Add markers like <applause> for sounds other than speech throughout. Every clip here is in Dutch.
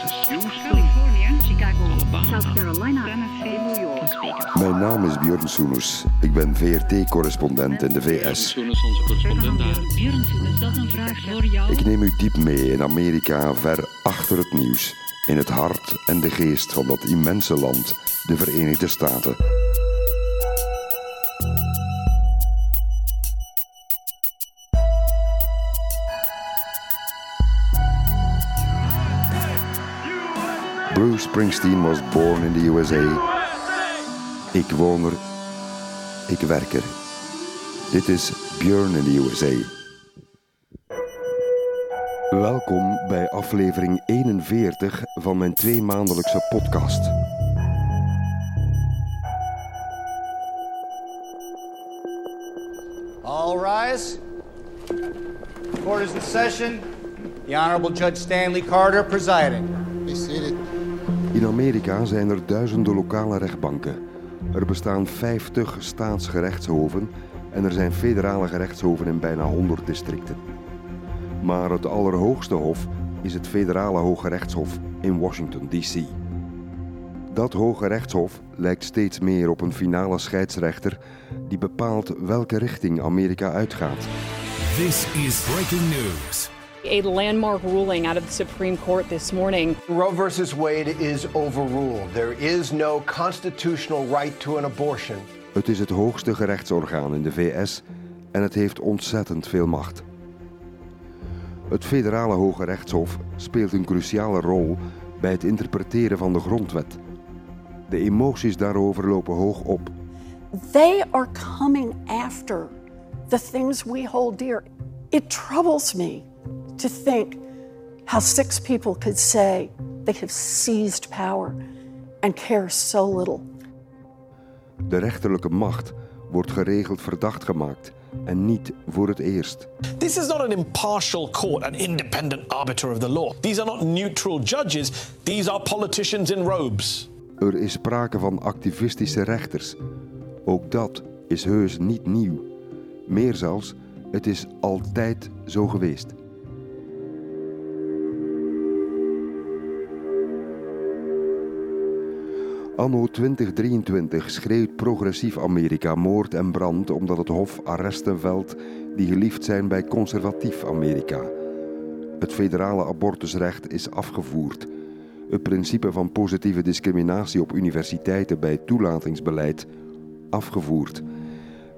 Texas, Houston, California, Chicago, Alabama, South Carolina, Tennessee, New York. Mijn naam is Björn Soenus. Ik ben VRT-correspondent in de VS. Ik neem u diep mee in Amerika, ver achter het nieuws. In het hart en de geest van dat immense land, de Verenigde Staten. Bruce Springsteen was born in the USA. Ik woon er. Ik werk er. Dit is Björn in the USA. Welkom bij aflevering 41 van mijn tweemaandelijkse podcast. All rise. Court is in session. The Honorable Judge Stanley Carter presiding. Be seated. In Amerika zijn er duizenden lokale rechtbanken. Er bestaan 50 staatsgerechtshoven en er zijn federale gerechtshoven in bijna 100 districten. Maar het allerhoogste hof is het Federale Hoge Rechtshof in Washington, D.C. Dat Hoge Rechtshof lijkt steeds meer op een finale scheidsrechter die bepaalt welke richting Amerika uitgaat. This is breaking news. A landmark ruling out of the Supreme Court this morning. Roe versus Wade is overruled. There is no constitutional right to an abortion. Het is het hoogste gerechtsorgaan in de VS en het heeft ontzettend veel macht. Het Federale Hoge Rechtshof speelt een cruciale rol bij het interpreteren van de grondwet. De emoties daarover lopen hoog op. They are coming after the things we hold dear. It troubles me to think how six people could say they have seized power and care so little. De rechterlijke macht wordt geregeld verdacht gemaakt en niet voor het eerst. This is not an impartial court, an independent arbiter of the law. These are not neutral judges, these are politicians in robes. Er is sprake van activistische rechters. Ook dat is heus niet nieuw. Meer zelfs, het is altijd zo geweest. Anno 2023 schreeuwt progressief Amerika moord en brand omdat het Hof arresten velt die geliefd zijn bij conservatief Amerika. Het federale abortusrecht is afgevoerd. Het principe van positieve discriminatie op universiteiten bij toelatingsbeleid afgevoerd.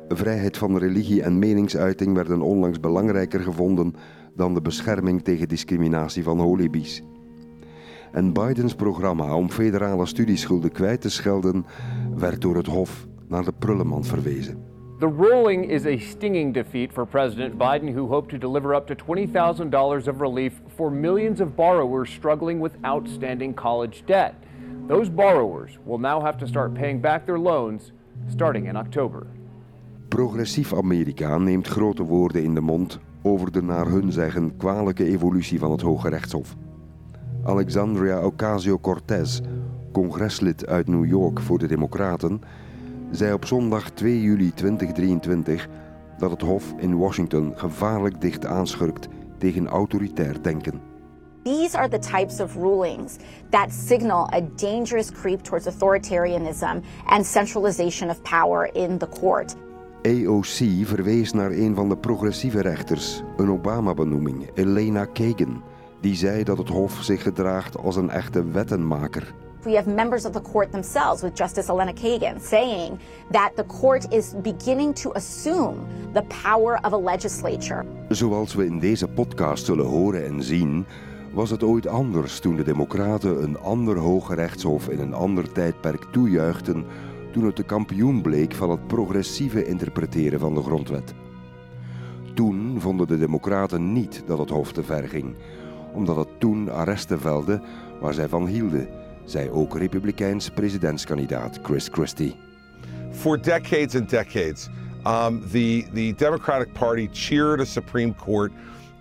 Vrijheid van religie en meningsuiting werden onlangs belangrijker gevonden dan de bescherming tegen discriminatie van holibies. En Bidens programma om federale studieschulden kwijt te schelden werd door het Hof naar de prullenmand verwezen. The ruling is a stinging defeat for President Biden, who hoped to deliver up to $20,000 of relief for millions of borrowers struggling with outstanding college debt. Those borrowers will now have to start paying back their loans starting in October. Progressief Amerika neemt grote woorden in de mond over de naar hun zeggen kwalijke evolutie van het Hoge Rechtshof. Alexandria Ocasio-Cortez, congreslid uit New York voor de Democraten, zei op zondag 2 juli 2023 dat het Hof in Washington gevaarlijk dicht aanschurkt tegen autoritair denken. These are the types of rulings that signal a dangerous creep towards authoritarianism and centralization of power in the court. AOC verwees naar een van de progressieve rechters, een Obama-benoeming, Elena Kagan, die zei dat het Hof zich gedraagt als een echte wettenmaker. We have members of the court themselves, with Justice Elena Kagan, saying that the court is beginning to assume the power of a legislature. Zoals we in deze podcast zullen horen en zien, was het ooit anders toen de Democraten een ander hoge rechtshof in een ander tijdperk toejuichten toen het de kampioen bleek van het progressieve interpreteren van de grondwet. Toen vonden de Democraten niet dat het hof te ver ging, omdat het toen arresten waar zij van hielden, zei ook Republikeins presidentskandidaat Chris Christie. For decades and decades, um, the, the Democratic Party cheered a Supreme Court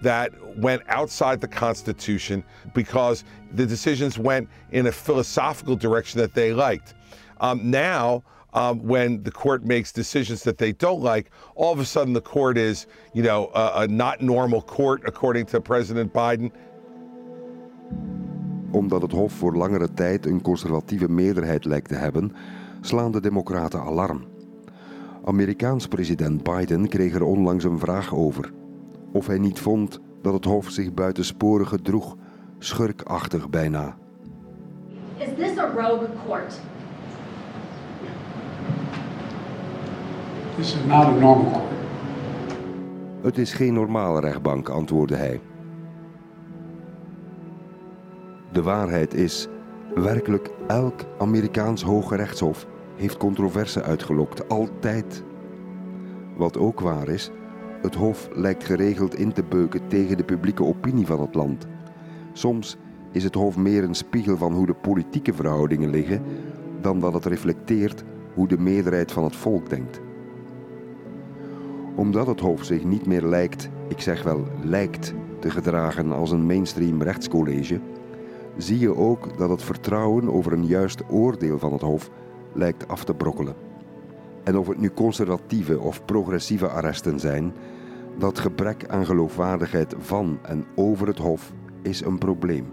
that went outside the Constitution because the decisions went in a philosophical direction that they liked. Um, now, um, when the court makes decisions that they don't like, all of a sudden the court is, you know, a, a not normal court, according to President Biden. Omdat het Hof voor langere tijd een conservatieve meerderheid lijkt te hebben, slaan de Democraten alarm. Amerikaans president Biden kreeg er onlangs een vraag over. Of hij niet vond dat het Hof zich buitensporig gedroeg, schurkachtig bijna. Is this a rogue court? This is not a normal court. Het is geen normale rechtbank, antwoordde hij. De waarheid is, werkelijk elk Amerikaans hoge rechtshof heeft controverse uitgelokt, altijd. Wat ook waar is, het Hof lijkt geregeld in te beuken tegen de publieke opinie van het land. Soms is het Hof meer een spiegel van hoe de politieke verhoudingen liggen, dan dat het reflecteert hoe de meerderheid van het volk denkt. Omdat het Hof zich niet meer lijkt, ik zeg wel lijkt, te gedragen als een mainstream rechtscollege, zie je ook dat het vertrouwen over een juist oordeel van het Hof lijkt af te brokkelen. En of het nu conservatieve of progressieve arresten zijn, dat gebrek aan geloofwaardigheid van en over het Hof is een probleem.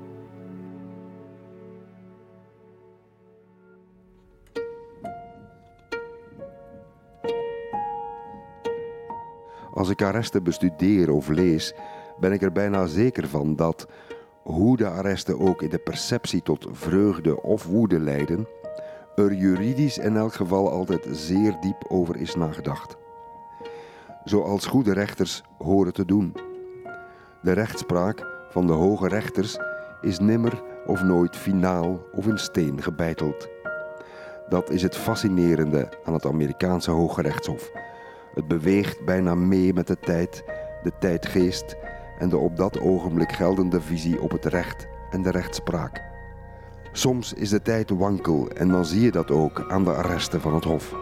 Als ik arresten bestudeer of lees, ben ik er bijna zeker van dat, hoe de arresten ook in de perceptie tot vreugde of woede leiden, er juridisch in elk geval altijd zeer diep over is nagedacht. Zoals goede rechters horen te doen. De rechtspraak van de hoge rechters is nimmer of nooit finaal of in steen gebeiteld. Dat is het fascinerende aan het Amerikaanse Hoge Rechtshof. Het beweegt bijna mee met de tijd, de tijdgeest en de op dat ogenblik geldende visie op het recht en de rechtspraak. Soms is de tijd wankel en dan zie je dat ook aan de arresten van het Hof.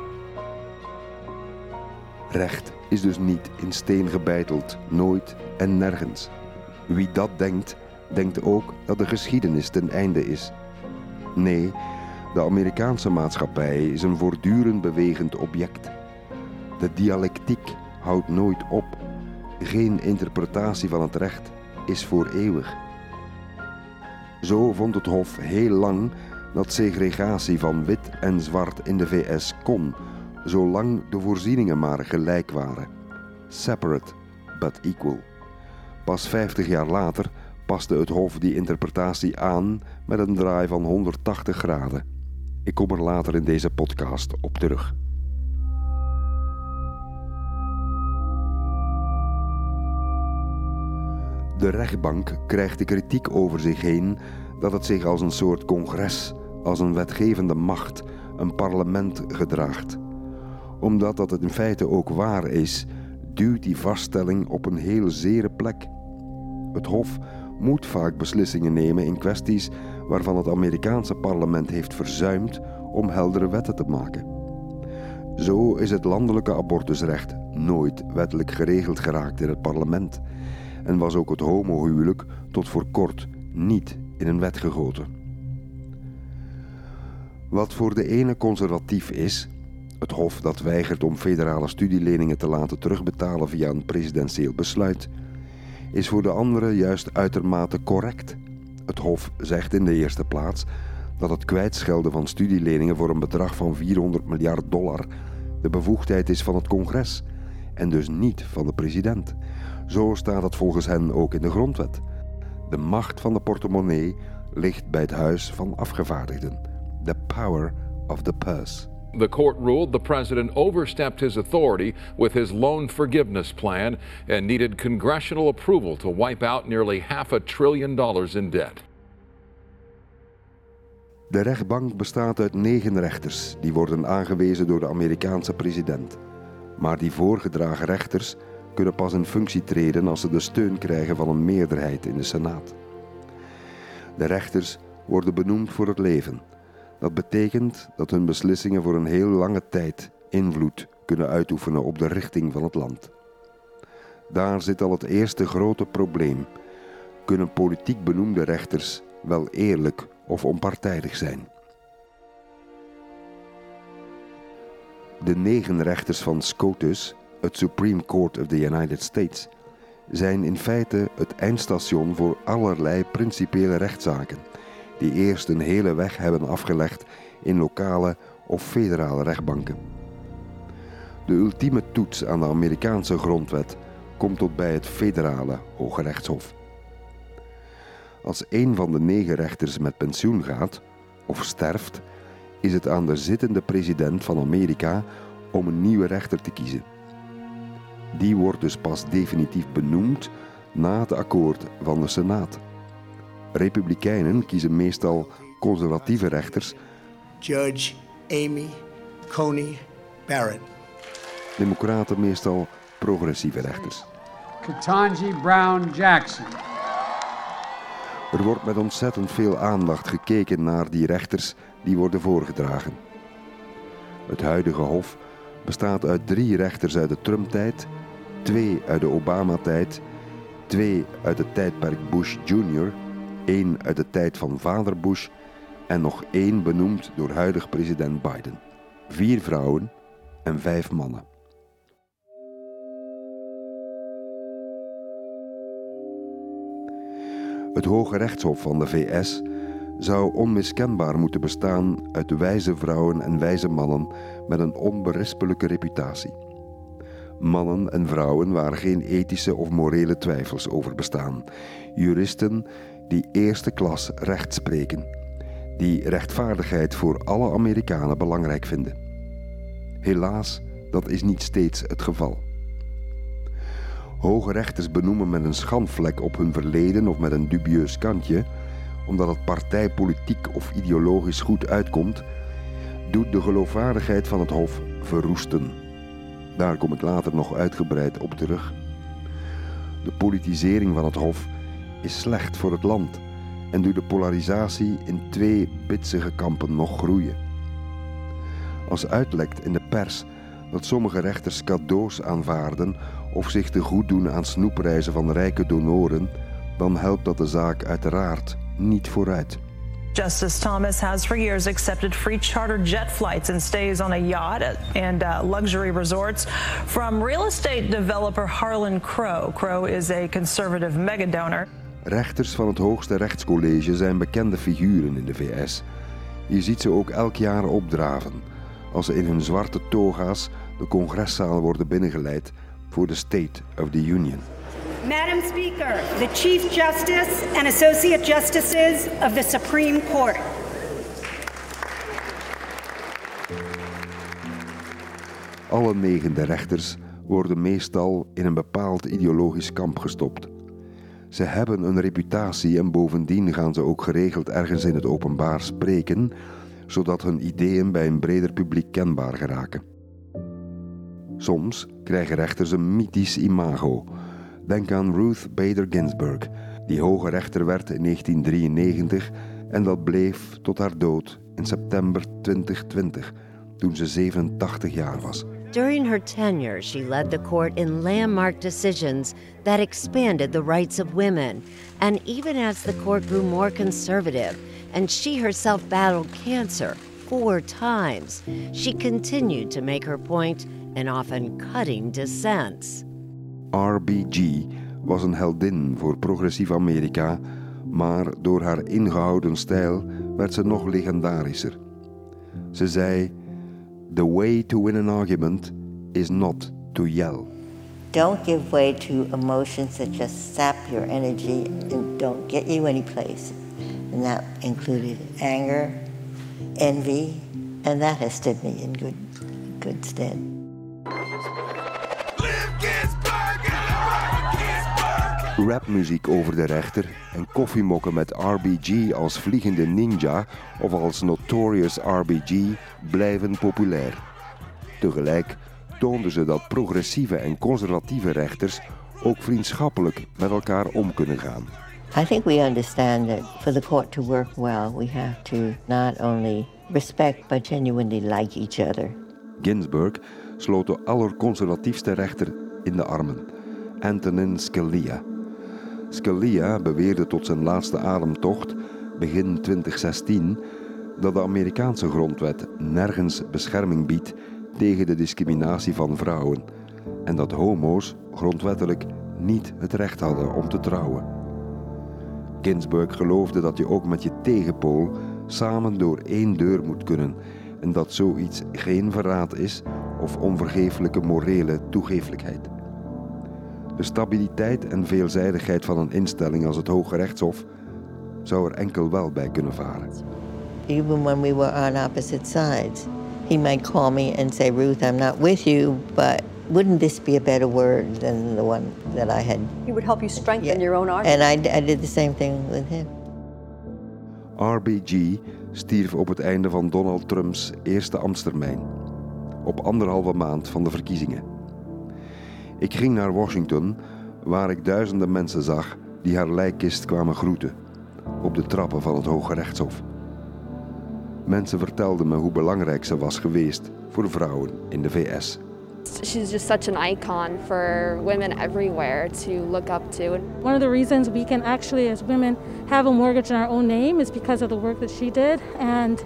Recht is dus niet in steen gebeiteld, nooit en nergens. Wie dat denkt, denkt ook dat de geschiedenis ten einde is. Nee, de Amerikaanse maatschappij is een voortdurend bewegend object. De dialectiek houdt nooit op. Geen interpretatie van het recht is voor eeuwig. Zo vond het Hof heel lang dat segregatie van wit en zwart in de VS kon, zolang de voorzieningen maar gelijk waren. Separate but equal. Pas 50 jaar later paste het Hof die interpretatie aan met een draai van 180 graden. Ik kom er later in deze podcast op terug. De rechtbank krijgt de kritiek over zich heen dat het zich als een soort congres, als een wetgevende macht, een parlement gedraagt. Omdat dat in feite ook waar is, duwt die vaststelling op een heel zere plek. Het Hof moet vaak beslissingen nemen in kwesties waarvan het Amerikaanse parlement heeft verzuimd om heldere wetten te maken. Zo is het landelijke abortusrecht nooit wettelijk geregeld geraakt in het parlement en was ook het homohuwelijk tot voor kort niet in een wet gegoten. Wat voor de ene conservatief is, het Hof dat weigert om federale studieleningen te laten terugbetalen via een presidentieel besluit, is voor de andere juist uitermate correct. Het Hof zegt in de eerste plaats dat het kwijtschelden van studieleningen voor een bedrag van 400 miljard dollar de bevoegdheid is van het congres en dus niet van de president. Zo staat het volgens hen ook in de grondwet. De macht van de portemonnee ligt bij het huis van afgevaardigden. The power of the purse. The court ruled the president overstepped his authority with his loan forgiveness plan and needed congressional approval to wipe out nearly half a trillion dollars in debt. De rechtbank bestaat uit negen rechters die worden aangewezen door de Amerikaanse president. Maar die voorgedragen rechters kunnen pas in functie treden als ze de steun krijgen van een meerderheid in de Senaat. De rechters worden benoemd voor het leven. Dat betekent dat hun beslissingen voor een heel lange tijd invloed kunnen uitoefenen op de richting van het land. Daar zit al het eerste grote probleem. Kunnen politiek benoemde rechters wel eerlijk of onpartijdig zijn? De negen rechters van SCOTUS, het Supreme Court of the United States, zijn in feite het eindstation voor allerlei principiële rechtszaken, die eerst een hele weg hebben afgelegd in lokale of federale rechtbanken. De ultieme toets aan de Amerikaanse grondwet komt tot bij het federale Hoge Rechtshof. Als een van de negen rechters met pensioen gaat of sterft, is het aan de zittende president van Amerika om een nieuwe rechter te kiezen. Die wordt dus pas definitief benoemd na het akkoord van de Senaat. Republikeinen kiezen meestal conservatieve rechters. Judge Amy Coney Barrett. Democraten meestal progressieve rechters. Ketanji Brown Jackson. Er wordt met ontzettend veel aandacht gekeken naar die rechters die worden voorgedragen. Het huidige Hof bestaat uit drie rechters uit de Trump-tijd, twee uit de Obama-tijd, twee uit het tijdperk Bush Jr., één uit de tijd van vader Bush en nog één benoemd door huidig president Biden. Vier vrouwen en vijf mannen. Het Hoge Rechtshof van de VS zou onmiskenbaar moeten bestaan uit wijze vrouwen en wijze mannen met een onberispelijke reputatie. Mannen en vrouwen waar geen ethische of morele twijfels over bestaan. Juristen die eerste klas recht spreken, die rechtvaardigheid voor alle Amerikanen belangrijk vinden. Helaas, dat is niet steeds het geval. Hoge rechters benoemen met een schandvlek op hun verleden of met een dubieus kantje, omdat het partijpolitiek of ideologisch goed uitkomt, doet de geloofwaardigheid van het Hof verroesten. Daar kom ik later nog uitgebreid op terug. De politisering van het Hof is slecht voor het land en doet de polarisatie in twee bitsige kampen nog groeien. Als uitlekt in de pers dat sommige rechters cadeaus aanvaarden of zich te goed doen aan snoepreizen van rijke donoren, dan helpt dat de zaak uiteraard niet vooruit. Justice Thomas has for years accepted free charter jet flights and stays on a yacht and uh, luxury resorts from real estate developer Harlan Crow. Crow is a conservative megadonor. Rechters van het hoogste rechtscollege zijn bekende figuren in de VS. Je ziet ze ook elk jaar opdraven als ze in hun zwarte toga's de congreszaal worden binnengeleid voor de State of the Union. Madam Speaker, the Chief Justice and Associate Justices of the Supreme Court. Alle negende rechters worden meestal in een bepaald ideologisch kamp gestopt. Ze hebben een reputatie en bovendien gaan ze ook geregeld ergens in het openbaar spreken, zodat hun ideeën bij een breder publiek kenbaar geraken. Soms krijgen rechters een mythisch imago. Denk aan Ruth Bader Ginsburg, die hoge rechter werd in 1993 en dat bleef tot haar dood in september 2020, toen ze 87 jaar was. During her tenure, she led the court in landmark decisions that expanded the rights of women. And even as the court grew more conservative and she herself battled cancer four times, she continued to make her point in often cutting dissents. RBG was een heldin voor progressief Amerika, maar door haar ingehouden stijl werd ze nog legendarischer. Ze zei: The way to win an argument is not to yell. Don't give way to emotions that just sap your energy and don't get you anyplace. And that included anger, envy, and that has stood me in good, good stead. Rapmuziek over de rechter en koffiemokken met RBG als vliegende ninja of als Notorious RBG blijven populair. Tegelijk toonden ze dat progressieve en conservatieve rechters ook vriendschappelijk met elkaar om kunnen gaan. I think we understand that for the court to work well, we have to not only respect but genuinely like each other. Ginsburg sloot de allerconservatiefste rechter in de armen, Antonin Scalia. Scalia beweerde tot zijn laatste ademtocht, begin 2016, dat de Amerikaanse grondwet nergens bescherming biedt tegen de discriminatie van vrouwen en dat homo's grondwettelijk niet het recht hadden om te trouwen. Ginsburg geloofde dat je ook met je tegenpool samen door één deur moet kunnen en dat zoiets geen verraad is of onvergeeflijke morele toegeeflijkheid. De stabiliteit en veelzijdigheid van een instelling als het Hoge Rechtshof zou er enkel wel bij kunnen varen. Even when we were on opposite sides, he might call me and say, Ruth, I'm not with you, but wouldn't this be a better word than the one that I had? He would help you strengthen Yeah. your own argument. And I, I did the same thing with him. RBG stierf op het einde van Donald Trumps eerste ambtstermijn, op anderhalve maand van de verkiezingen. Ik ging naar Washington, waar ik duizenden mensen zag die haar lijkkist kwamen groeten, op de trappen van het Hoge Rechtshof. Mensen vertelden me hoe belangrijk ze was geweest voor vrouwen in de VS. She's just such an icon for women everywhere to look up to. One of the reasons we can actually, as women, have a mortgage in our own name is because of the work that she did. And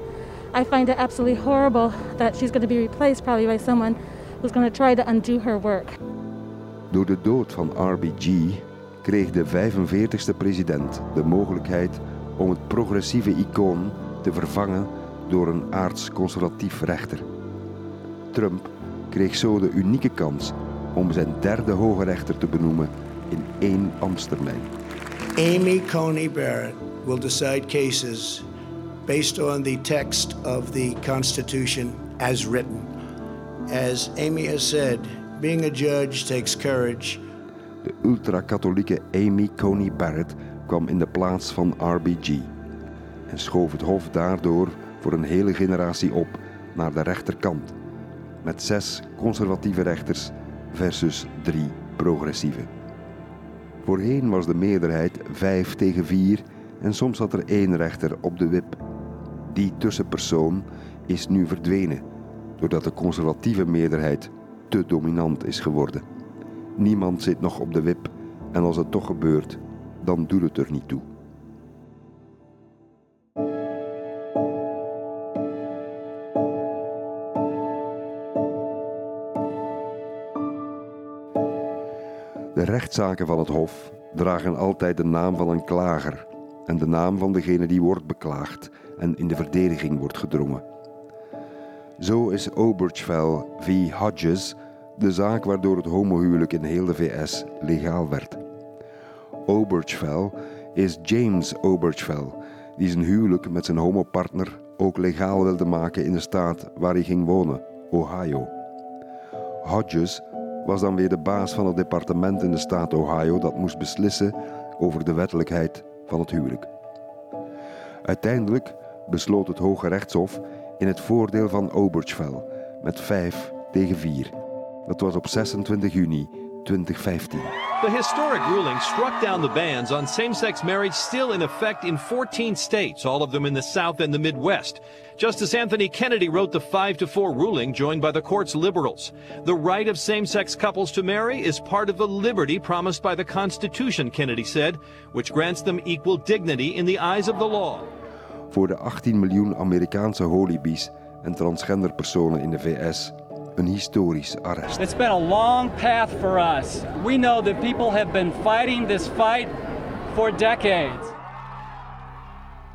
I find it absolutely horrible that she's going to be replaced probably by someone who's going to try to undo her work. Door de dood van RBG kreeg de 45ste president de mogelijkheid om het progressieve icoon te vervangen door een aards-conservatief rechter. Trump kreeg zo de unieke kans om zijn derde hoge rechter te benoemen in één ambtstermijn. Amy Coney Barrett will decide cases based on the text of the Constitution as written. As Amy has said, being a judge takes courage. De ultra-katholieke Amy Coney Barrett kwam in de plaats van RBG en schoof het hof daardoor voor een hele generatie op naar de rechterkant, met zes conservatieve rechters versus drie progressieve. Voorheen was de meerderheid vijf tegen vier en soms zat er één rechter op de wip. Die tussenpersoon is nu verdwenen, doordat de conservatieve meerderheid te dominant is geworden. Niemand zit nog op de wip en als het toch gebeurt, dan doet het er niet toe. De rechtszaken van het Hof dragen altijd de naam van een klager en de naam van degene die wordt beklaagd en in de verdediging wordt gedrongen. Zo is Obergefell v. Hodges de zaak waardoor het homohuwelijk in heel de VS legaal werd. Obergefell is James Obergefell, die zijn huwelijk met zijn homopartner ook legaal wilde maken in de staat waar hij ging wonen, Ohio. Hodges was dan weer de baas van het departement in de staat Ohio dat moest beslissen over de wettelijkheid van het huwelijk. Uiteindelijk besloot het Hoge Rechtshof in het voordeel van Obergefell met 5 tegen 4. Dat was op 26 juni 2015. The historic ruling struck down the bans on same sex marriage still in effect in 14 states, all of them in the South and the Midwest. Justice Anthony Kennedy wrote the 5 to 4 ruling, joined by the court's liberals. The right of same sex couples to marry is part of the liberty promised by the Constitution, Kennedy said, which grants them equal dignity in the eyes of the law. Voor de 18 miljoen Amerikaanse holibies en transgender personen in de VS een historisch arrest. It's been a long path for us. We know that people have been fighting this fight for decades.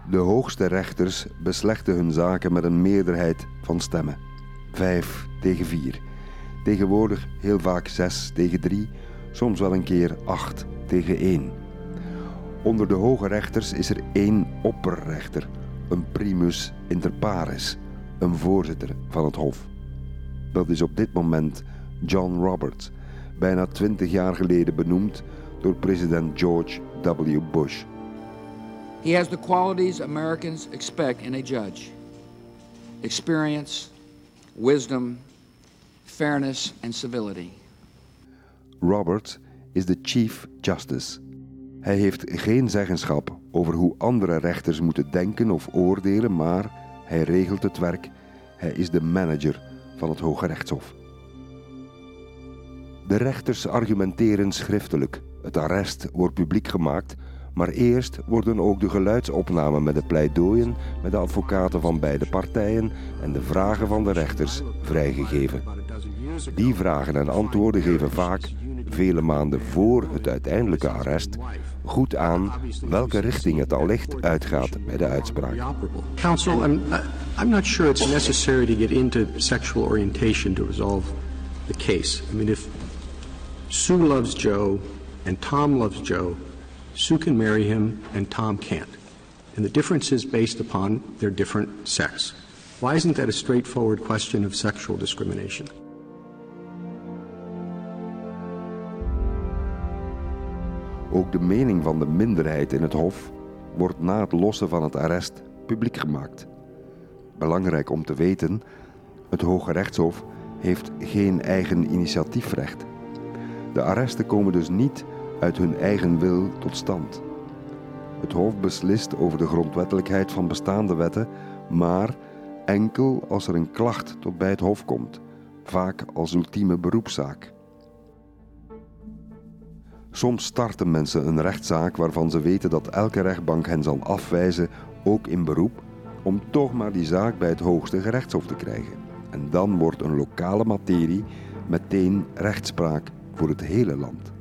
De hoogste rechters beslechten hun zaken met een meerderheid van stemmen. 5 tegen 4. Tegenwoordig heel vaak 6 tegen 3, soms wel een keer 8 tegen 1. Onder de hoge rechters is er één opperrechter, een primus inter pares, een voorzitter van het hof. Dat is op dit moment John Roberts, bijna 20 jaar geleden benoemd door president George W. Bush. He has the qualities Americans expect in a judge experience, wisdom, fairness, and civility. Roberts is de Chief Justice. Hij heeft geen zeggenschap over hoe andere rechters moeten denken of oordelen, maar hij regelt het werk. Hij is de manager van het Hoge Rechtshof. De rechters argumenteren schriftelijk. Het arrest wordt publiek gemaakt, maar eerst worden ook de geluidsopnamen met de pleidooien, met de advocaten van beide partijen en de vragen van de rechters vrijgegeven. Die vragen en antwoorden geven vaak vele maanden voor het uiteindelijke arrest, goed aan welke richting het allicht uitgaat bij de uitspraak. Counsel, I'm, uh, I'm not sure it's necessary to get into sexual orientation to resolve the case. I mean, if Sue loves Joe and Tom loves Joe, Sue can marry him and Tom can't. And the difference is based upon their different sex. Why isn't that a straightforward question of sexual discrimination? Ook de mening van de minderheid in het Hof wordt na het lossen van het arrest publiek gemaakt. Belangrijk om te weten: het Hoge Rechtshof heeft geen eigen initiatiefrecht. De arresten komen dus niet uit hun eigen wil tot stand. Het Hof beslist over de grondwettelijkheid van bestaande wetten, maar enkel als er een klacht tot bij het Hof komt, vaak als ultieme beroepszaak. Soms starten mensen een rechtszaak waarvan ze weten dat elke rechtbank hen zal afwijzen, ook in beroep, om toch maar die zaak bij het hoogste gerechtshof te krijgen. En dan wordt een lokale materie meteen rechtspraak voor het hele land.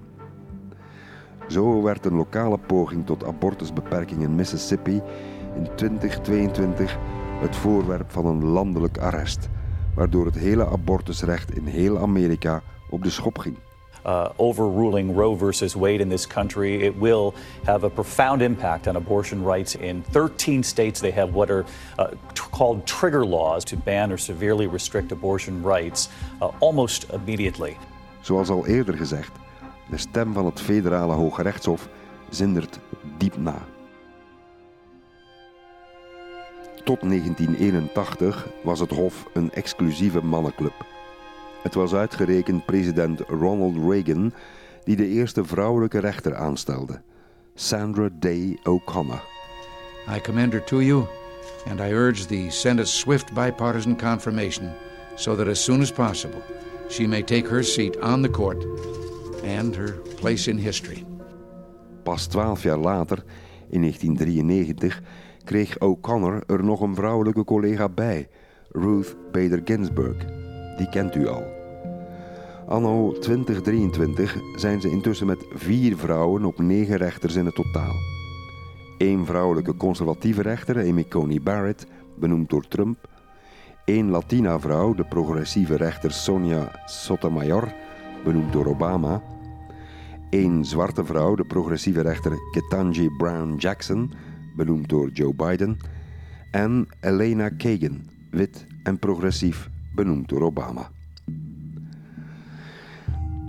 Zo werd een lokale poging tot abortusbeperking in Mississippi in 2022 het voorwerp van een landelijk arrest, waardoor het hele abortusrecht in heel Amerika op de schop ging. Uh, overruling Roe versus Wade in this country. It will have a profound impact on abortion rights in 13 states. They have what are uh, called trigger laws to ban or severely restrict abortion rights uh, almost immediately. Zoals al eerder gezegd, de stem van het federale Hoge Rechtshof zindert diep na. Tot 1981 was het Hof een exclusieve mannenclub. Het was uitgerekend president Ronald Reagan die de eerste vrouwelijke rechter aanstelde, Sandra Day O'Connor. I commend her to you, and I urge the Senate's swift bipartisan confirmation so that as soon as possible she may take her seat on the court and her place in history. Pas twaalf jaar later, in 1993, kreeg O'Connor er nog een vrouwelijke collega bij, Ruth Bader Ginsburg. Die kent u al. Anno 2023 zijn ze intussen met vier vrouwen op negen rechters in het totaal. Eén vrouwelijke conservatieve rechter, Amy Coney Barrett, benoemd door Trump. Eén Latina-vrouw, de progressieve rechter Sonia Sotomayor, benoemd door Obama. Eén zwarte vrouw, de progressieve rechter Ketanji Brown Jackson, benoemd door Joe Biden. En Elena Kagan, wit en progressief, benoemd door Obama.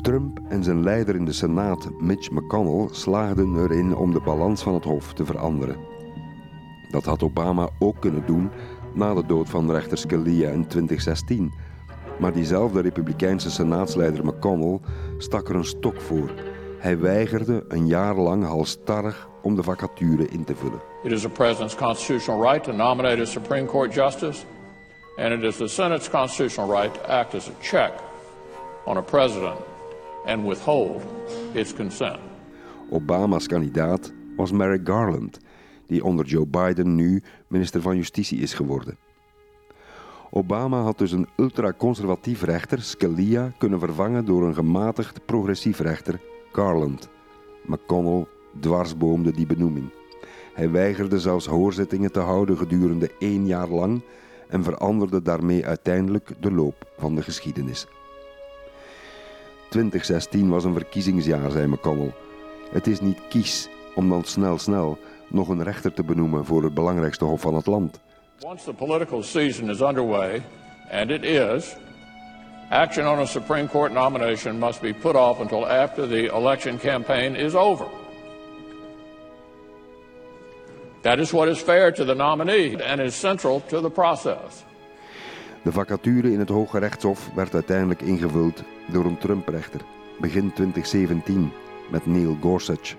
Trump en zijn leider in de Senaat, Mitch McConnell, slaagden erin om de balans van het Hof te veranderen. Dat had Obama ook kunnen doen na de dood van rechter Scalia in 2016. Maar diezelfde Republikeinse Senaatsleider McConnell stak er een stok voor. Hij weigerde een jaar lang halstarrig om de vacature in te vullen. It is a president's constitutional right to nominate a Supreme Court justice, and it is the Senate's constitutional right to act as a check on a president and withhold its consent. Obama's kandidaat was Merrick Garland, die onder Joe Biden nu minister van Justitie is geworden. Obama had dus een ultraconservatief rechter, Scalia, kunnen vervangen door een gematigd progressief rechter, Garland. McConnell dwarsboomde die benoeming. Hij weigerde zelfs hoorzittingen te houden gedurende één jaar lang en veranderde daarmee uiteindelijk de loop van de geschiedenis. 2016 was een verkiezingsjaar, zei McConnell. Het is niet kies om dan snel snel nog een rechter te benoemen voor het belangrijkste hof van het land. Once the political season is underway, and it is, action on a Supreme Court nomination must be put off until after the election campaign is over. That is what is fair to the nominee and is central to the process. De vacature in het Hoge Rechtshof werd uiteindelijk ingevuld door een Trump-rechter, begin 2017, met Neil Gorsuch.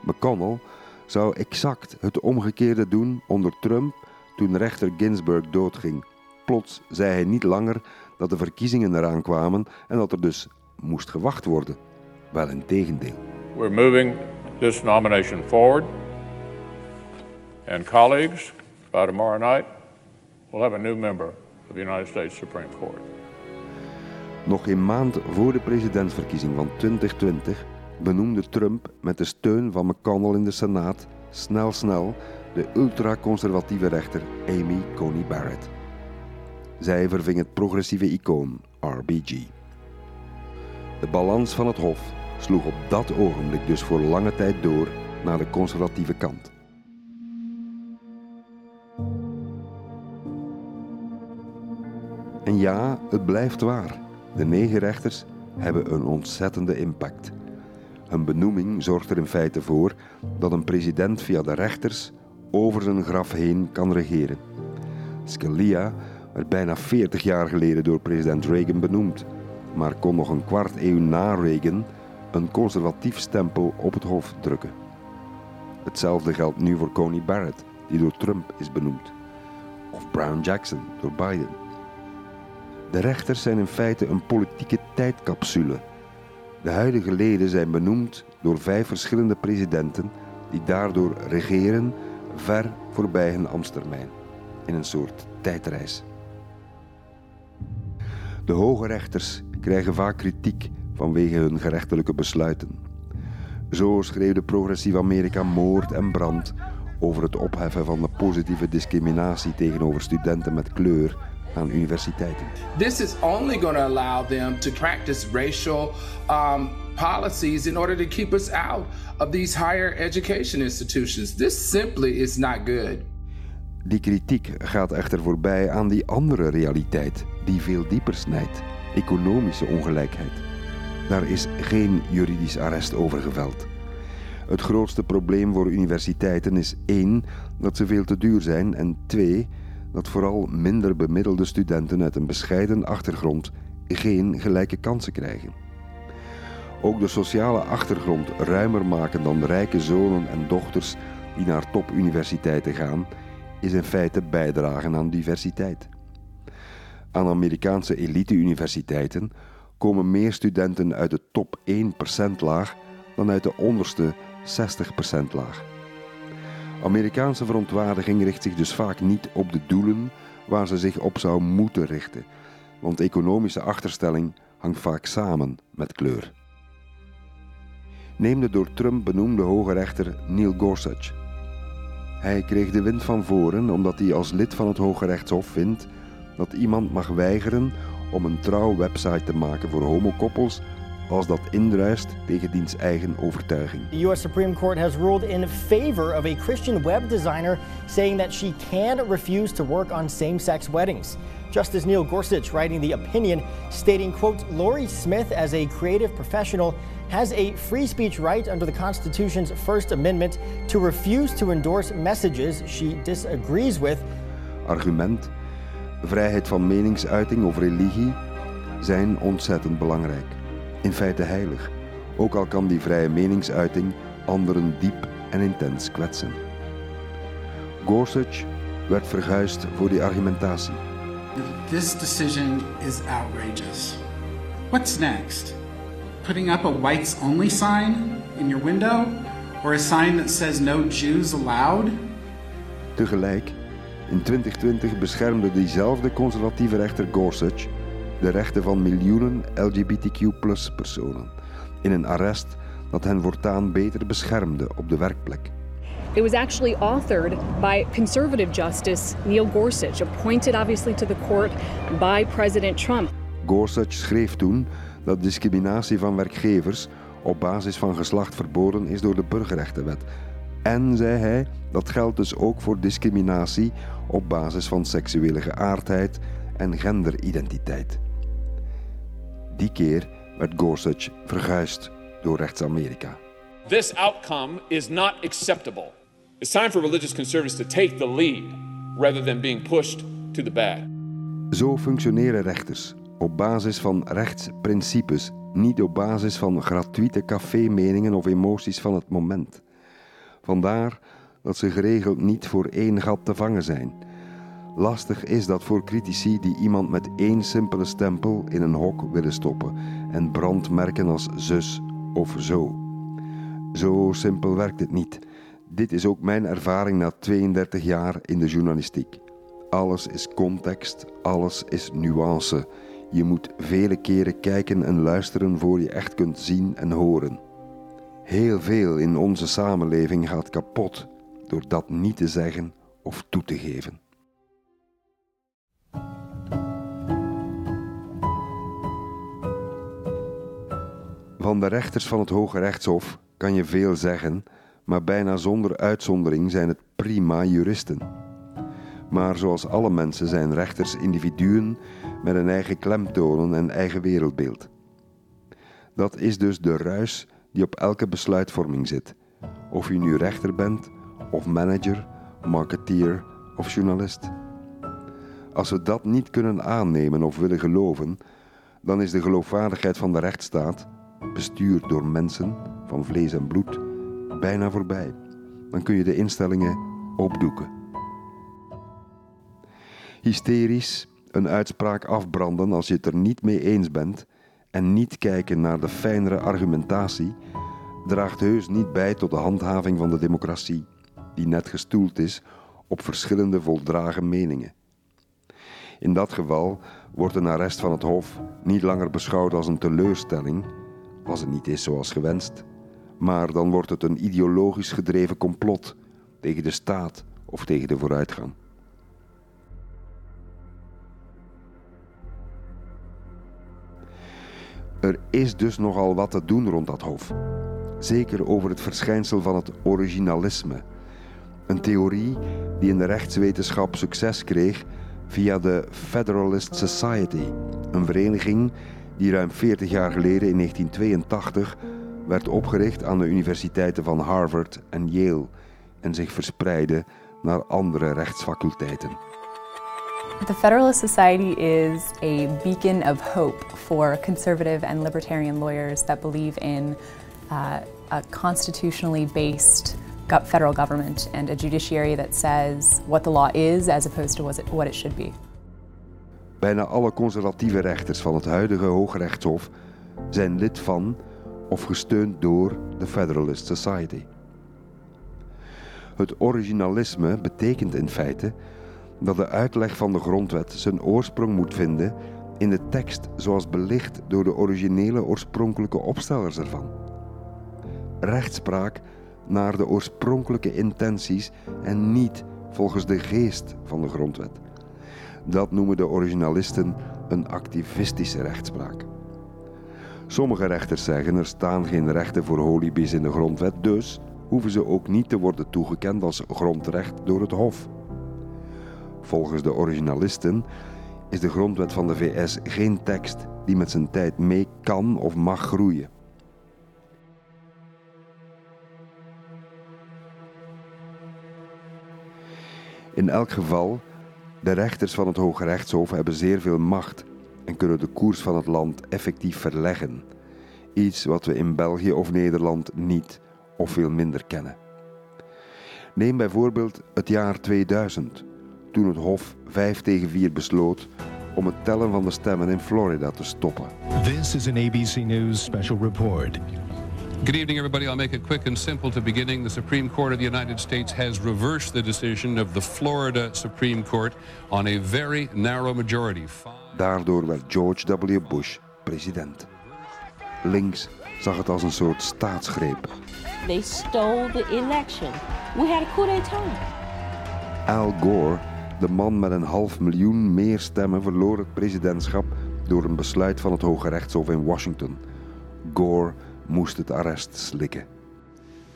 McConnell zou exact het omgekeerde doen onder Trump toen rechter Ginsburg doodging. Plots zei hij niet langer dat de verkiezingen eraan kwamen en dat er dus moest gewacht worden. Wel in tegendeel. We're moving this nomination forward. And colleagues, by tomorrow night, we'll have a new member of the United States Supreme Court. Nog een maand voor de presidentsverkiezing van 2020 benoemde Trump met de steun van McConnell in de Senaat snel snel de ultraconservatieve rechter Amy Coney Barrett. Zij verving het progressieve icoon RBG. De balans van het Hof sloeg op dat ogenblik dus voor lange tijd door naar de conservatieve kant. En ja, het blijft waar. De negen rechters hebben een ontzettende impact. Hun benoeming zorgt er in feite voor dat een president via de rechters over zijn graf heen kan regeren. Scalia werd bijna 40 jaar geleden door president Reagan benoemd, maar kon nog een kwart eeuw na Reagan een conservatief stempel op het hoofd drukken. Hetzelfde geldt nu voor Coney Barrett, die door Trump is benoemd, of Brown Jackson door Biden. De rechters zijn in feite een politieke tijdcapsule. De huidige leden zijn benoemd door vijf verschillende presidenten die daardoor regeren ver voorbij hun ambtstermijn, in een soort tijdreis. De hoge rechters krijgen vaak kritiek vanwege hun gerechtelijke besluiten. Zo schreef de progressief Amerika Moord en Brand over het opheffen van de positieve discriminatie tegenover studenten met kleur aan universiteiten. This is only going to allow them to practice racial um, policies in order to keep us out of these higher education institutions. This simply is not good. Die kritiek gaat echter voorbij aan die andere realiteit die veel dieper snijdt: economische ongelijkheid. Daar is geen juridisch arrest over geveld. Het grootste probleem voor universiteiten is één, dat ze veel te duur zijn en twee, dat vooral minder bemiddelde studenten uit een bescheiden achtergrond geen gelijke kansen krijgen. Ook de sociale achtergrond ruimer maken dan rijke zonen en dochters die naar topuniversiteiten gaan, is in feite bijdragen aan diversiteit. Aan Amerikaanse elite-universiteiten komen meer studenten uit de top 1% laag dan uit de onderste 60% laag. Amerikaanse verontwaardiging richt zich dus vaak niet op de doelen waar ze zich op zou moeten richten, want economische achterstelling hangt vaak samen met kleur. Neem de door Trump benoemde hoge rechter Neil Gorsuch. Hij kreeg de wind van voren omdat hij als lid van het Hoge Rechtshof vindt dat iemand mag weigeren om een trouw website te maken voor homokoppels als dat indruist tegen diens eigen overtuiging. The US Supreme Court has ruled in favor of a Christian web designer saying that she can refuse to work on same-sex weddings. Justice Neil Gorsuch writing the opinion stating, quote, Lori Smith as a creative professional has a free speech right under the Constitution's First Amendment to refuse to endorse messages she disagrees with. Argument: vrijheid van meningsuiting of religie zijn ontzettend belangrijk. In feite heilig, ook al kan die vrije meningsuiting anderen diep en intens kwetsen. Gorsuch werd verguisd voor die argumentatie. This decision is outrageous. What's next? Putting up a whites only sign in your window? Or a sign that says no Jews allowed? Tegelijk, in 2020 beschermde diezelfde conservatieve rechter Gorsuch de rechten van miljoenen LGBTQ-personen in een arrest dat hen voortaan beter beschermde op de werkplek. It was actually authored by conservative justice Neil Gorsuch, appointed obviously to the court by President Trump. Gorsuch schreef toen dat discriminatie van werkgevers op basis van geslacht verboden is door de burgerrechtenwet. En zei hij, dat geldt dus ook voor discriminatie op basis van seksuele geaardheid en genderidentiteit. Die keer werd Gorsuch verguisd door rechts-Amerika. This outcome is not acceptable. It's time for religious conservatives to take the lead rather than being pushed to the bad. Zo functioneren rechters op basis van rechtsprincipes, niet op basis van gratuite café-meningen of emoties van het moment. Vandaar dat ze geregeld niet voor één gat te vangen zijn. Lastig is dat voor critici die iemand met één simpele stempel in een hok willen stoppen en brandmerken als zus of zo. Zo simpel werkt het niet. Dit is ook mijn ervaring na 32 jaar in de journalistiek. Alles is context, alles is nuance. Je moet vele keren kijken en luisteren voor je echt kunt zien en horen. Heel veel in onze samenleving gaat kapot door dat niet te zeggen of toe te geven. Van de rechters van het Hoge Rechtshof kan je veel zeggen, maar bijna zonder uitzondering zijn het prima juristen. Maar zoals alle mensen zijn rechters individuen met een eigen klemtonen en eigen wereldbeeld. Dat is dus de ruis die op elke besluitvorming zit, of je nu rechter bent, of manager, marketeer of journalist. Als we dat niet kunnen aannemen of willen geloven, dan is de geloofwaardigheid van de rechtsstaat, bestuurd door mensen van vlees en bloed, bijna voorbij. Dan kun je de instellingen opdoeken. Hysterisch een uitspraak afbranden als je het er niet mee eens bent en niet kijken naar de fijnere argumentatie, draagt heus niet bij tot de handhaving van de democratie, die net gestoeld is op verschillende voldragen meningen. In dat geval wordt een arrest van het Hof niet langer beschouwd als een teleurstelling, als het niet is zoals gewenst, maar dan wordt het een ideologisch gedreven complot tegen de staat of tegen de vooruitgang. Er is dus nogal wat te doen rond dat hof. Zeker over het verschijnsel van het originalisme. Een theorie die in de rechtswetenschap succes kreeg via de Federalist Society, een vereniging die ruim 40 jaar geleden in 1982 werd opgericht aan de universiteiten van Harvard en Yale en zich verspreidde naar andere rechtsfaculteiten. The Federalist Society is a beacon of hope for conservative and libertarian lawyers that believe in uh, a constitutionally based federal government and a judiciary that says what the law is as opposed to what it should be. Bijna alle conservatieve rechters van het huidige Hooggerechtshof zijn lid van of gesteund door de Federalist Society. Het originalisme betekent in feite dat de uitleg van de grondwet zijn oorsprong moet vinden in de tekst zoals belicht door de originele oorspronkelijke opstellers ervan. Rechtspraak naar de oorspronkelijke intenties en niet volgens de geest van de grondwet. Dat noemen de originalisten een activistische rechtspraak. Sommige rechters zeggen er staan geen rechten voor holibies in de grondwet, dus hoeven ze ook niet te worden toegekend als grondrecht door het Hof. Volgens de originalisten is de grondwet van de VS geen tekst die met zijn tijd mee kan of mag groeien. In elk geval, de rechters van het Hoge Rechtshof hebben zeer veel macht en kunnen de koers van het land effectief verleggen. Iets wat we in België of Nederland niet of veel minder kennen. Neem bijvoorbeeld het jaar 2000 toen het Hof 5 tegen 4 besloot om het tellen van de stemmen in Florida te stoppen. This is an ABC News special report. Good evening, everybody. I'll make it quick and simple to beginning. The Supreme Court of the United States has reversed the decision of the Florida Supreme Court on a very narrow majority. Daardoor werd George W. Bush president. Links zag het als een soort staatsgreep. They stole the election. We had a coup d'etat. Al Gore de man met een half miljoen meer stemmen verloor het presidentschap door een besluit van het Hoge Rechtshof in Washington. Gore moest het arrest slikken.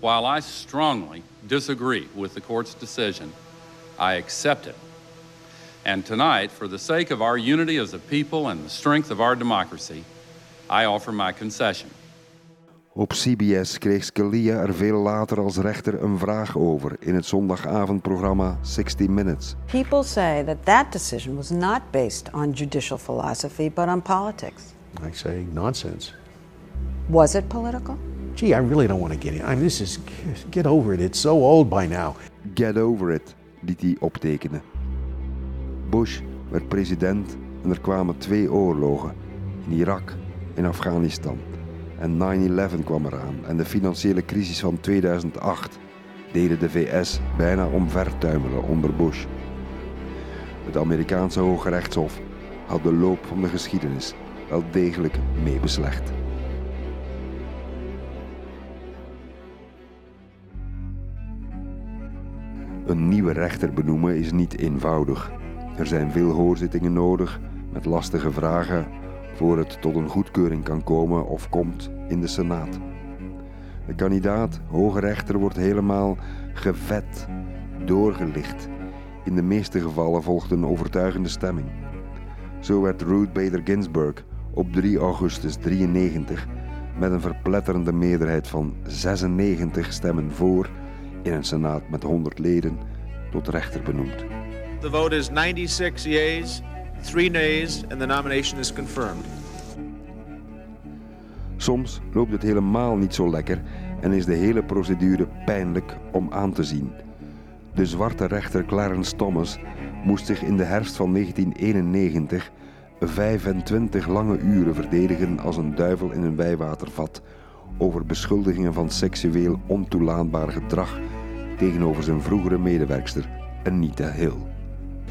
While I strongly disagree with the court's decision, I accept it. And tonight, for the sake of our unity as a people and the strength of our democracy, I offer my concession. Op CBS kreeg Scalia er veel later als rechter een vraag over in het zondagavondprogramma 60 Minutes. People say that that decision was not based on judicial philosophy but on politics. I say nonsense. Was it political? Gee, I really don't want to get in. I mean, this is get over it. It's so old by now. Get over it, liet hij optekenen. Bush werd president en er kwamen twee oorlogen in Irak en Afghanistan. En 9-11 kwam eraan en de financiële crisis van 2008 deden de VS bijna omvertuimelen onder Bush. Het Amerikaanse Hoge Rechtshof had de loop van de geschiedenis wel degelijk mee Een nieuwe rechter benoemen is niet eenvoudig. Er zijn veel hoorzittingen nodig met lastige vragen voor het tot een goedkeuring kan komen of komt in de Senaat. De kandidaat hoge rechter wordt helemaal gevet, doorgelicht. In de meeste gevallen volgt een overtuigende stemming. Zo werd Ruth Bader Ginsburg op 3 augustus 93 met een verpletterende meerderheid van 96 stemmen voor in een senaat met 100 leden tot rechter benoemd. The vote is 96 yeas, 3 nays and the nomination is confirmed. Soms loopt het helemaal niet zo lekker en is de hele procedure pijnlijk om aan te zien. De zwarte rechter Clarence Thomas moest zich in de herfst van 1991 25 lange uren verdedigen als een duivel in een wijwatervat over beschuldigingen van seksueel ontoelaatbaar gedrag tegenover zijn vroegere medewerkster Anita Hill.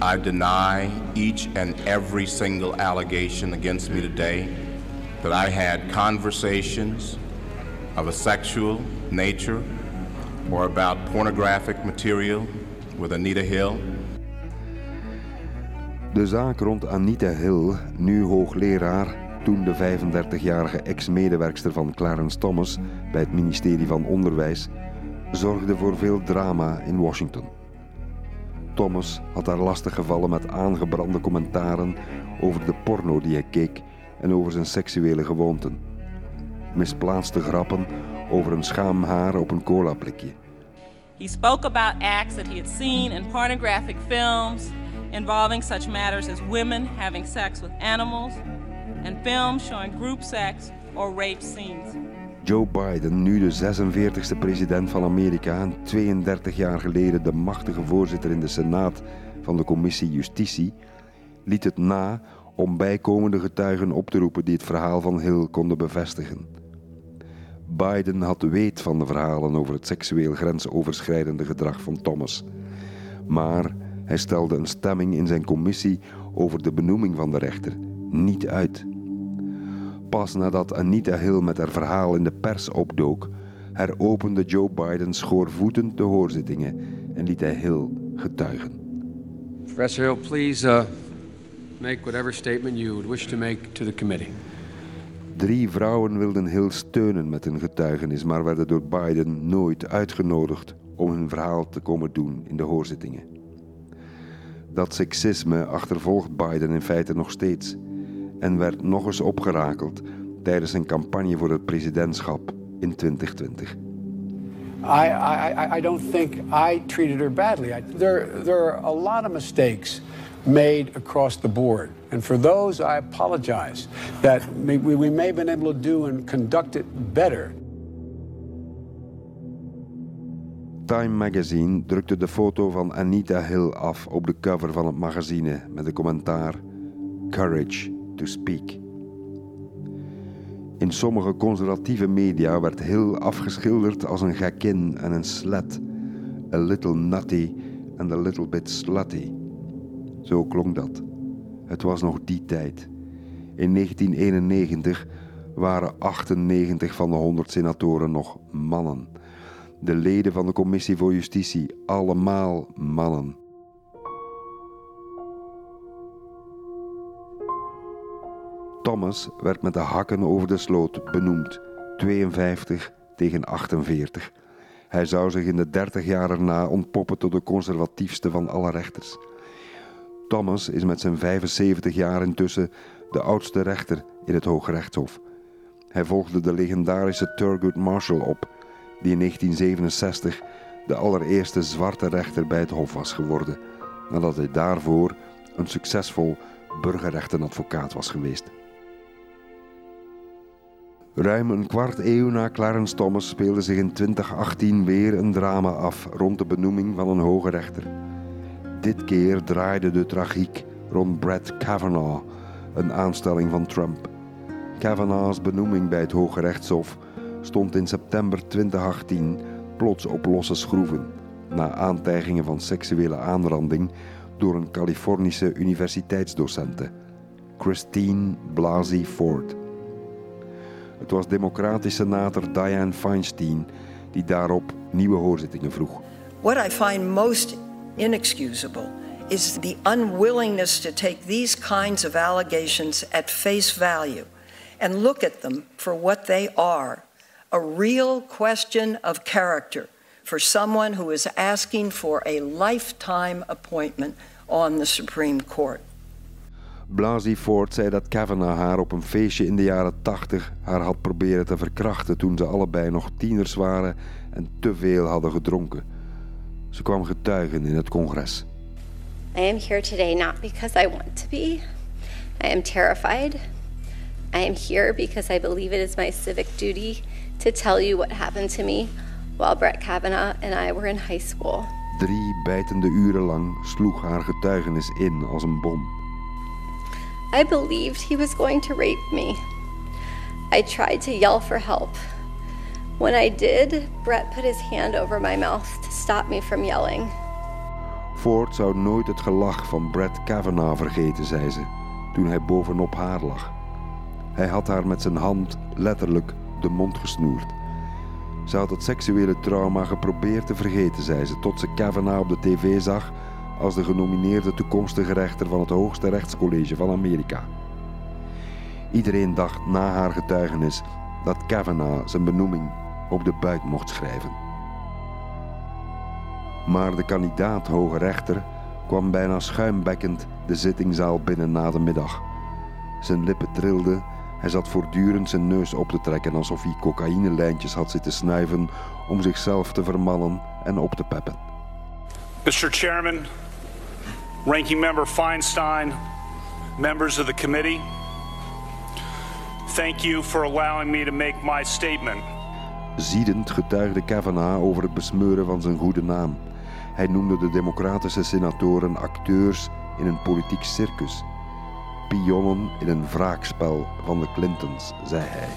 I deny each and every single allegation against me today that I had conversations of a sexual nature or about pornographic material with Anita Hill. De zaak rond Anita Hill, nu hoogleraar, toen de 35-jarige ex-medewerkster van Clarence Thomas bij het ministerie van Onderwijs, zorgde voor veel drama in Washington. Thomas had daar lastig gevallen met aangebrande commentaren over de porno die hij keek en over zijn seksuele gewoonten. Misplaatste grappen over een schaamhaar op een colaplikje. He spoke about acts that he had seen in pornographic films involving such matters as women having sex with animals and films showing group sex or rape scenes. Joe Biden, nu de 46e president van Amerika en 32 jaar geleden de machtige voorzitter in de Senaat van de Commissie Justitie, liet het na om bijkomende getuigen op te roepen die het verhaal van Hill konden bevestigen. Biden had weet van de verhalen over het seksueel grensoverschrijdende gedrag van Thomas. Maar hij stelde een stemming in zijn commissie over de benoeming van de rechter niet uit. Pas nadat Anita Hill met haar verhaal in de pers opdook, heropende Joe Biden schoorvoetend de hoorzittingen en liet hij Hill getuigen. Professor Hill, please uh, make whatever statement you would wish to make to the committee. Drie vrouwen wilden Hill steunen met hun getuigenis, maar werden door Biden nooit uitgenodigd om hun verhaal te komen doen in de hoorzittingen. Dat seksisme achtervolgt Biden in feite nog steeds en werd nog eens opgerakeld tijdens zijn campagne voor het presidentschap in 2020. I, I, I don't think I treated her badly. I, there, there are a lot of mistakes made across the board. And for those, I apologize that we, we may have been able to do and conduct it better. Time magazine drukte de foto van Anita Hill af op de cover van het magazine met de commentaar Courage to Speak. In sommige conservatieve media werd Hill afgeschilderd als een gekin en een slet. A little nutty and a little bit slutty. Zo klonk dat. Het was nog die tijd. In 1991 waren 98 van de 100 senatoren nog mannen. De leden van de Commissie voor Justitie, allemaal mannen. Thomas werd met de hakken over de sloot benoemd, 52 tegen 48. Hij zou zich in de 30 jaar erna ontpoppen tot de conservatiefste van alle rechters. Thomas is met zijn 75 jaar intussen de oudste rechter in het Hooggerechtshof. Hij volgde de legendarische Thurgood Marshall op, die in 1967 de allereerste zwarte rechter bij het Hof was geworden, nadat hij daarvoor een succesvol burgerrechtenadvocaat was geweest. Ruim een kwart eeuw na Clarence Thomas speelde zich in 2018 weer een drama af rond de benoeming van een hoge rechter. Dit keer draaide de tragiek rond Brett Kavanaugh, een aanstelling van Trump. Kavanaugh's benoeming bij het Hoge Rechtshof stond in september 2018 plots op losse schroeven, na aantijgingen van seksuele aanranding door een Californische universiteitsdocenten. Christine Blasey Ford. Het was senator Feinstein die daarop nieuwe hoorzittingen vroeg. What I find most inexcusable is the unwillingness to take these kinds of allegations at face value and look at them for what they are a real question of character for someone who is asking for a lifetime appointment on the Supreme Court. Blasey Ford zei dat Kavanaugh haar op een feestje in de jaren 80 haar had proberen te verkrachten toen ze allebei nog tieners waren en te veel hadden gedronken. Ze kwam getuigen in het congres. I am here today not because I want to be. I am terrified. I am here because I believe it is my civic duty to tell you what happened to me while Brett Kavanaugh and I were in high school. Drie bijtende uren lang sloeg haar getuigenis in als een bom. I believed he was going to rape me. I tried to yell for help. When I did, Brett put his hand over my mouth to stop me from yelling. Ford zou nooit het gelach van Brett Kavanaugh vergeten, zei ze, toen hij bovenop haar lag. Hij had haar met zijn hand letterlijk de mond gesnoerd. Ze had het seksuele trauma geprobeerd te vergeten, zei ze, tot ze Kavanaugh op de tv zag als de genomineerde toekomstige rechter van het hoogste rechtscollege van Amerika. Iedereen dacht na haar getuigenis dat Kavanaugh zijn benoeming op de buik mocht schrijven. Maar de kandidaat hoge rechter kwam bijna schuimbekkend de zittingzaal binnen na de middag. Zijn lippen trilden, hij zat voortdurend zijn neus op te trekken alsof hij cocaïnelijntjes had zitten snuiven om zichzelf te vermannen en op te peppen. Mr. Chairman, Ranking Member Feinstein, members of the committee, thank you for allowing me to make my statement. Ziedend getuigde Kavanaugh over het besmeuren van zijn goede naam. Hij noemde de democratische senatoren acteurs in een politiek circus. Pionnen in een wraakspel van de Clintons, zei hij.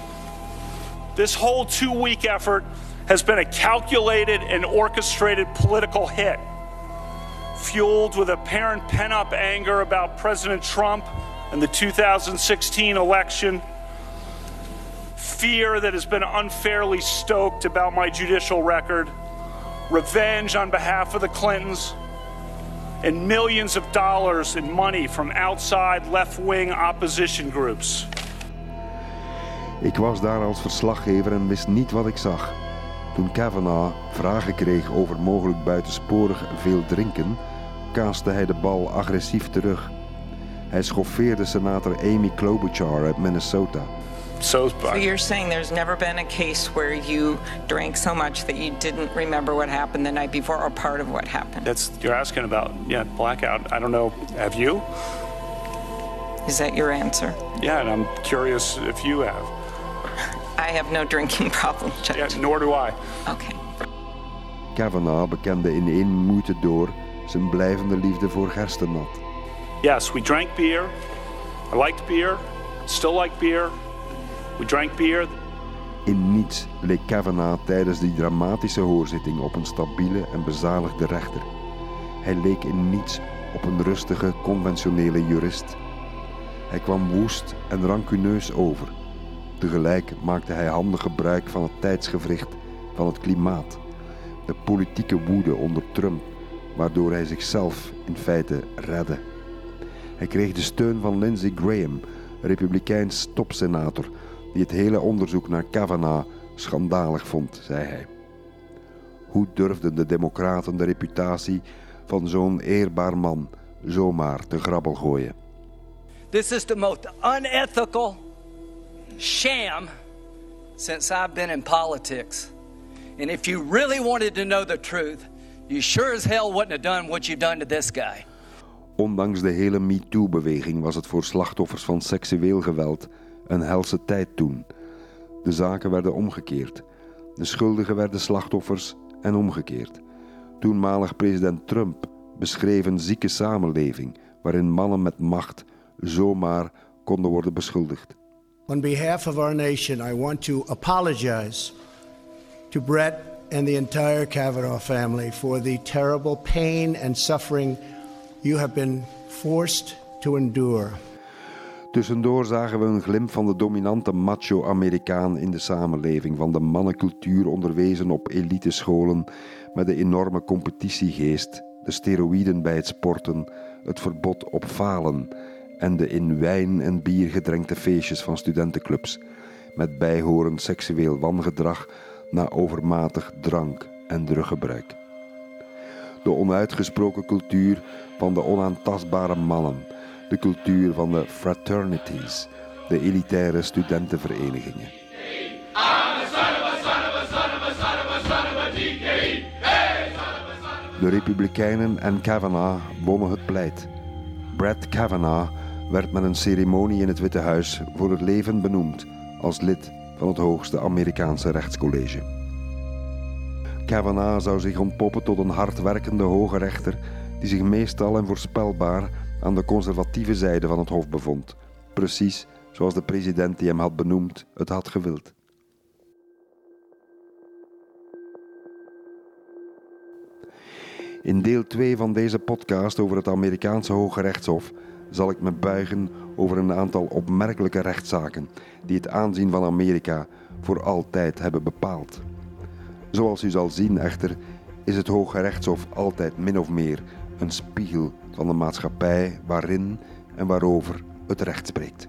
This whole two-week effort has been a calculated and orchestrated political hit. Fueled with apparent pent up anger about President Trump and the 2016 election, fear that has been unfairly stoked about my judicial record, revenge on behalf of the Clintons, and millions of dollars in money from outside left wing opposition groups. Ik was daar als verslaggever en wist niet wat ik zag. Toen Kavanaugh vragen kreeg over mogelijk buitensporig veel drinken, kaaste hij de bal agressief terug. Hij schoffeerde senator Amy Klobuchar uit Minnesota. So, so you're saying there's never been a case where you drank so much that you didn't remember what happened the night before or part of what happened? That's you're asking about yeah blackout. I don't know. Have you? Is that your answer? Yeah, and I'm curious if you have. I have no drinking <laughs> problem, Judge. Yeah, nor do I. Okay. Kavanaugh bekende in één moeite door zijn blijvende liefde voor gerstennat. Yes, we drank beer. I liked beer. Still like beer. We drank beer. In niets leek Kavanaugh tijdens die dramatische hoorzitting op een stabiele en bezadigde rechter. Hij leek in niets op een rustige, conventionele jurist. Hij kwam woest en rancuneus over. Tegelijk maakte hij handig gebruik van het tijdsgevricht van het klimaat. De politieke woede onder Trump waardoor hij zichzelf in feite redde. Hij kreeg de steun van Lindsey Graham, republikeins topsenator, die het hele onderzoek naar Kavanaugh schandalig vond, zei hij. Hoe durfden de democraten de reputatie van zo'n eerbaar man zomaar te grabbel gooien? This is the most unethical sham since I've been in politics. And if you really wanted to know the truth, You sure as hell wouldn't have done what you've done to this guy. Ondanks de hele MeToo-beweging was het voor slachtoffers van seksueel geweld een helse tijd toen. De zaken werden omgekeerd. De schuldigen werden slachtoffers en omgekeerd. Toenmalig president Trump beschreef een zieke samenleving waarin mannen met macht zomaar konden worden beschuldigd. On behalf of our nation, I want to apologize to Brett and the entire Kavanaugh family for the terrible pain and suffering you have been forced to endure. Tussendoor zagen we een glimp van de dominante macho-Amerikaan in de samenleving, van de mannencultuur onderwezen op elitescholen met de enorme competitiegeest, de steroïden bij het sporten, het verbod op falen en de in wijn en bier gedrenkte feestjes van studentenclubs, met bijhorend seksueel wangedrag na overmatig drank- en druggebruik. De onuitgesproken cultuur van de onaantastbare mannen, de cultuur van de fraternities, de elitaire studentenverenigingen. De Republikeinen en Kavanaugh wonnen het pleit. Brett Kavanaugh werd met een ceremonie in het Witte Huis voor het leven benoemd als lid van het hoogste Amerikaanse rechtscollege. Kavanaugh zou zich ontpoppen tot een hardwerkende hoge rechter die zich meestal en voorspelbaar aan de conservatieve zijde van het Hof bevond, precies zoals de president die hem had benoemd het had gewild. In deel 2 van deze podcast over het Amerikaanse Hoge Rechtshof zal ik me buigen over een aantal opmerkelijke rechtszaken die het aanzien van Amerika voor altijd hebben bepaald. Zoals u zal zien echter is het Hoge Rechtshof altijd min of meer een spiegel van de maatschappij waarin en waarover het recht spreekt.